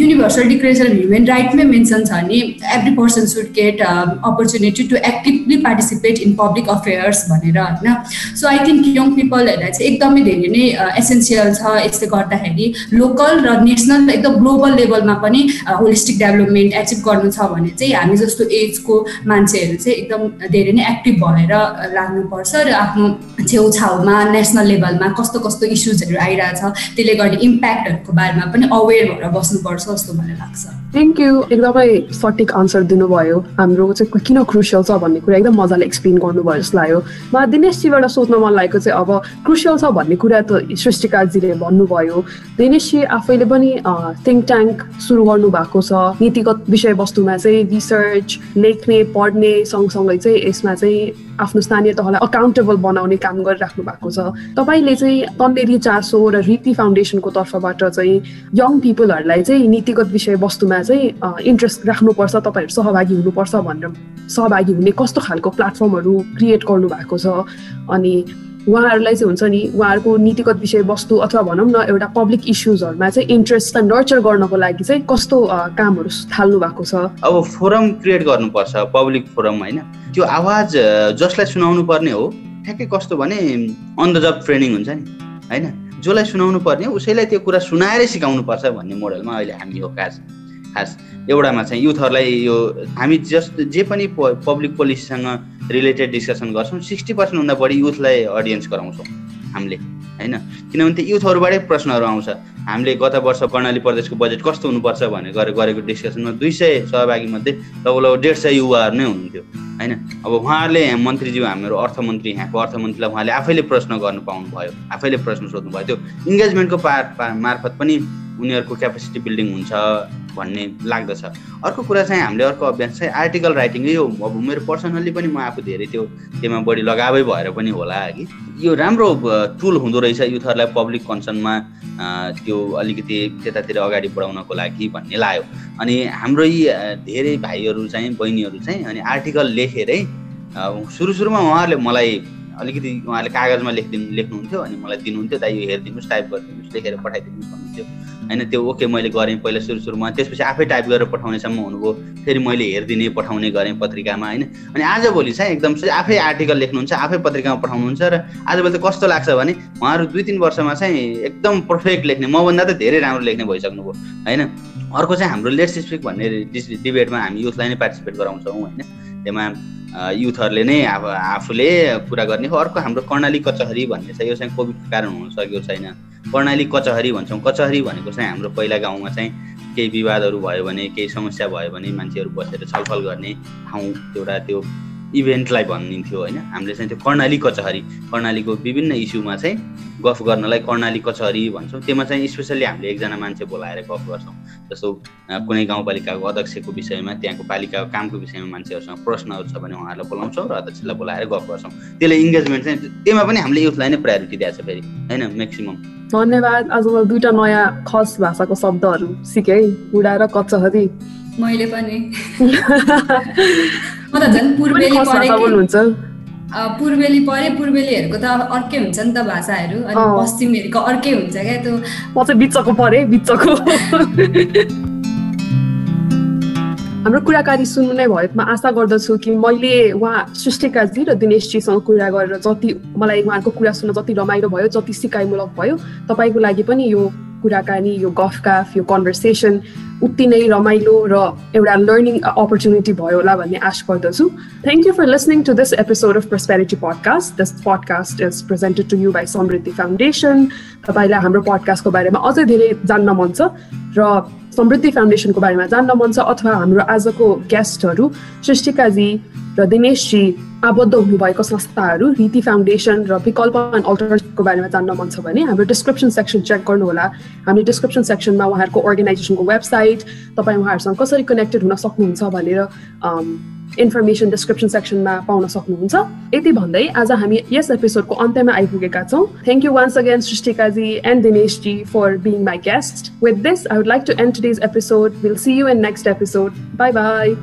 युनिभर्सल डिक्लेरेसन अफ ह्युमन राइटमै मेन्सन छ नि every person should get opportunity to actively participate in public affairs भनेर होइन। सो आई थिङ्क यङ पिपलहरूलाई चाहिँ एकदमै धेरै नै एसेन्सियल छ यसले गर्दाखेरि। लोकल र नेसनल एकदम ग्लोबल लेभलमा पनि होलिस्टिक डेभलपमेन्ट एचिभ गर्नु छ भने चाहिँ हामी जस्तो एजको मान्छेहरू चाहिँ एकदम धेरै नै एक्टिभ भएर लाग्नुपर्छ र आफ्नो छेउछाउमा नेसनल लेभलमा कस्तो कस्तो इस्युजहरू आइरहेछ त्यसले गर्ने इम्प्याक्टहरूको बारेमा पनि अवेर भएर बस्नुपर्छ जस्तो मलाई लाग्छ। थ्याङ्क यू एकदमै सटिक आन्सर दिनुभयो। हाम्रो चाहिँ किन क्रुसियल छ भन्ने कुरा एकदम मजाले एक्सप्लेन गर्नुभयो जस्तो लाग्यो मलाई दिनेशजीबाट सोध्न मन लागेको चाहिँ अब क्रुसियल छ भन्ने कुरा त सृष्टिकाजीले भन्नुभयो। दिनेशजी आफैले पनि थिङ्क ट्याङ्क सुरु गर्नु भएको छ। नीतिगत विषयवस्तुमा चाहिँ रिसर्च लेख्ने पढ्ने सँगसँगै चाहिँ यसमा चाहिँ आफ्नो स्थानीय तहलाई अकाउन्टेबल बनाउने काम गरिराख्नु भएको छ। तपाईँले चाहिँ तन्नेरी चासो र रीति फाउन्डेसनको तर्फबाट चाहिँ यङ पिपलहरूलाई चाहिँ नीतिगत विषयवस्तुमा चाहिँ इन्ट्रेस्ट राख्नुपर्छ तपाईँहरू सहभागी हुनुपर्छ भनेर सहभागी हुने कस्तो खालको प्लेटफर्महरू क्रिएट गर्नु भएको छ? अनि उहाँहरूलाई चाहिँ हुन्छ नि उहाँहरूको नीतिगत विषयवस्तु अथवा भनौँ न एउटा पब्लिक इस्युजहरूमा चाहिँ इन्ट्रेस्टलाई नर्चर गर्नको लागि चाहिँ कस्तो कामहरू थाल्नु भएको छ? अब फोरम क्रिएट गर्नुपर्छ पब्लिक फोरम होइन। त्यो आवाज जसलाई सुनाउनु पर्ने हो ठ्याक्कै कस्तो भने अन द जब ट्रेनिङ हुन्छ नि होइन? जसलाई सुनाउनु पर्ने उसैलाई त्यो कुरा सुनाएरै सिकाउनु पर्छ भन्ने मोडलमा अहिले हामी हो खास खास। एउटामा चाहिँ युथहरूलाई यो हामी जस्ट जे पनि पब्लिक पोलिसीसँग रिलेटेड डिस्कसन गर्छौँ सिक्सटी पर्सेन्टभन्दा बढी युथलाई अडियन्स गराउँछौँ हामीले होइन? किनभने त्यो युथहरूबाटै प्रश्नहरू आउँछ। हामीले गत वर्ष कर्णाली प्रदेशको बजेट कस्तो हुनुपर्छ भनेर गरेको डिस्कसनमा दुई सय सहभागी मध्ये लगभग डेढ सय युवाहरू नै हुनुहुन्थ्यो होइन? अब उहाँहरूले मन्त्रीज्यू हाम्रो अर्थमन्त्री यहाँको अर्थमन्त्रीलाई उहाँले आफैले प्रश्न गर्नु पाउनुभयो आफैले प्रश्न सोध्नुभयो। त्यो इङ्गेजमेन्टको पार मार्फत पनि उनीहरूको क्यापेसिटी बिल्डिङ हुन्छ भन्ने लाग्दछ। अर्को कुरा चाहिँ हामीले अर्को अभ्यास चाहिँ आर्टिकल राइटिङ यो अब मेरो पर्सनल्ली पनि म आफू धेरै त्यो त्यसमा बढी लगावै भएर पनि होला कि। यो राम्रो टुल हुँदो रहेछ युथहरूलाई पब्लिक कन्सर्नमा त्यो अलिकति त्यतातिर अगाडि बढाउनको लागि भन्ने लाग्यो। अनि हाम्रो यी धेरै भाइहरू चाहिँ बहिनीहरू चाहिँ अनि आर्टिकल लेखेरै सुरु सुरुमा उहाँहरूले मलाई अलिकति उहाँले कागजमा लेखिदिनु लेख्नुहुन्थ्यो अनि मलाई दिनुहुन्थ्यो दाइ यो हेरिदिनुहोस् टाइप गरिदिनुहोस् लेखेर पठाइदिनुहोस् भन्नुहुन्थ्यो। होइन त्यो ओके मैले गरेँ पहिला सुरु सुरुमा। त्यसपछि आफै टाइप गरेर पठाउनेसम्म हुनुभयो। फेरि मैले हेरिदिने पठाउने गरेँ पत्रिकामा होइन। अनि आजभोलि चाहिँ एकदम आफै आर्टिकल लेख्नुहुन्छ आफै पत्रिकामा पठाउनुहुन्छ र आजभोलि त कस्तो लाग्छ भने उहाँहरू दुई तिन वर्षमा चाहिँ एकदम पर्फेक्ट लेख्ने मभन्दा त धेरै राम्रो लेख्ने भइसक्नुभयो होइन। अर्को चाहिँ हाम्रो लेट्स स्पिक भन्ने डिबेटमा हामी युथलाई नै पार्टिसिपेट गराउँछौँ होइन। त्यसमा युथहरूले नै अब आफूले कुरा गर्ने हो। अर्को हाम्रो कर्णाली कचहरी भन्ने छ यो चाहिँ कोभिडको कारण हुन सकेको छैन। कर्णाली कचहरी भन्छौँ। कचहरी भनेको चाहिँ हाम्रो पहिला गाउँमा चाहिँ केही विवादहरू भयो भने केही समस्या भयो भने मान्छेहरू बसेर छलफल गर्ने ठाउँ एउटा त्यो इभेन्टलाई भनिदिन्थ्यो होइन? हामीले चाहिँ त्यो कर्णाली कचहरी कर्णालीको विभिन्न इस्युमा चाहिँ गफ गर्नलाई कर्णाली कचहरी भन्छौँ। त्यसमा चाहिँ स्पेसल्ली हामीले एकजना मान्छे बोलाएर गफ गर्छौँ। जस्तो कुनै गाउँपालिकाको अध्यक्षको विषयमा त्यहाँको पालिकाको कामको विषयमा मान्छेहरूसँग प्रश्नहरू छ भने उहाँहरूलाई बोलाउँछौँ र अध्यक्षलाई बोलाएर गफ गर्छौँ। त्यसले इङ्गेजमेन्ट चाहिँ त्यसमा पनि हामीले युथलाई नै प्रायोरिटी दिएको छ फेरि होइन? म्याक्सिमम् धन्यवाद आज दुइटा नयाँ खस भाषाको शब्दहरू सिकेँ। बुढा र कचहरी। मैले पनि। म त झन् पूर्वेली पूर्वेली परे पूर्वेलीहरूको त अर्कै हुन्छ नि त भाषाहरू। अनि पश्चिमीहरूको अर्कै हुन्छ क्या त्यो। म चाहिँ बिचको परे बिचको। हाम्रो कुराकानी सुन्नु नै भयो। म आशा गर्दछु कि मैले उहाँ सृष्टिकाजी र दिनेशजीसँग कुरा गरेर जति मलाई उहाँको कुरा सुन्न जति रमाइलो भयो जति सिकाइमूलक भयो तपाईँको लागि पनि यो कुराकानी यो गफ यो कन्भर्सेसन उति नै रमाइलो र एउटा लर्निङ अपर्च्युनिटी भयो होला भन्ने आश गर्दछु। Thank you for listening to this episode of prosperity podcast this podcast is presented to you by Samriddhi Foundation तपाईँलाई हाम्रो पडकास्टको बारेमा अझै धेरै जान्न मन छ र समृद्धि फाउन्डेसनको बारेमा जान्न मन छ अथवा हाम्रो आजको गेस्टहरू सृष्टिकाजी र दिनेशजी आबद्ध हुनुभएको संस्थाहरू रीति फाउन्डेसन र विकल्प एन्ड अल्टरनेटिभको बारेमा जान्न मन छ भने हाम्रो डिस्क्रिप्सन सेक्सन चेक गर्नुहोला। हामी डिस्क्रिप्सन सेक्सनमा उहाँहरूको अर्गनाइजेसनको वेबसाइट तपाईँ उहाँहरूसँग कसरी कनेक्टेड हुन सक्नुहुन्छ भनेर इन्फर्मेसन डिस्क्रिप्सन सेक्सनमा पाउन सक्नुहुन्छ। यति भन्दै आज हामी यस एपिसोडको अन्त्यमा आइपुगेका छौँ। थ्याङ्क यू वान्स अगेन सृष्टिकाजी and दिनेशजी for being my guest with this I would like to end today's episode will see you in next episode bye bye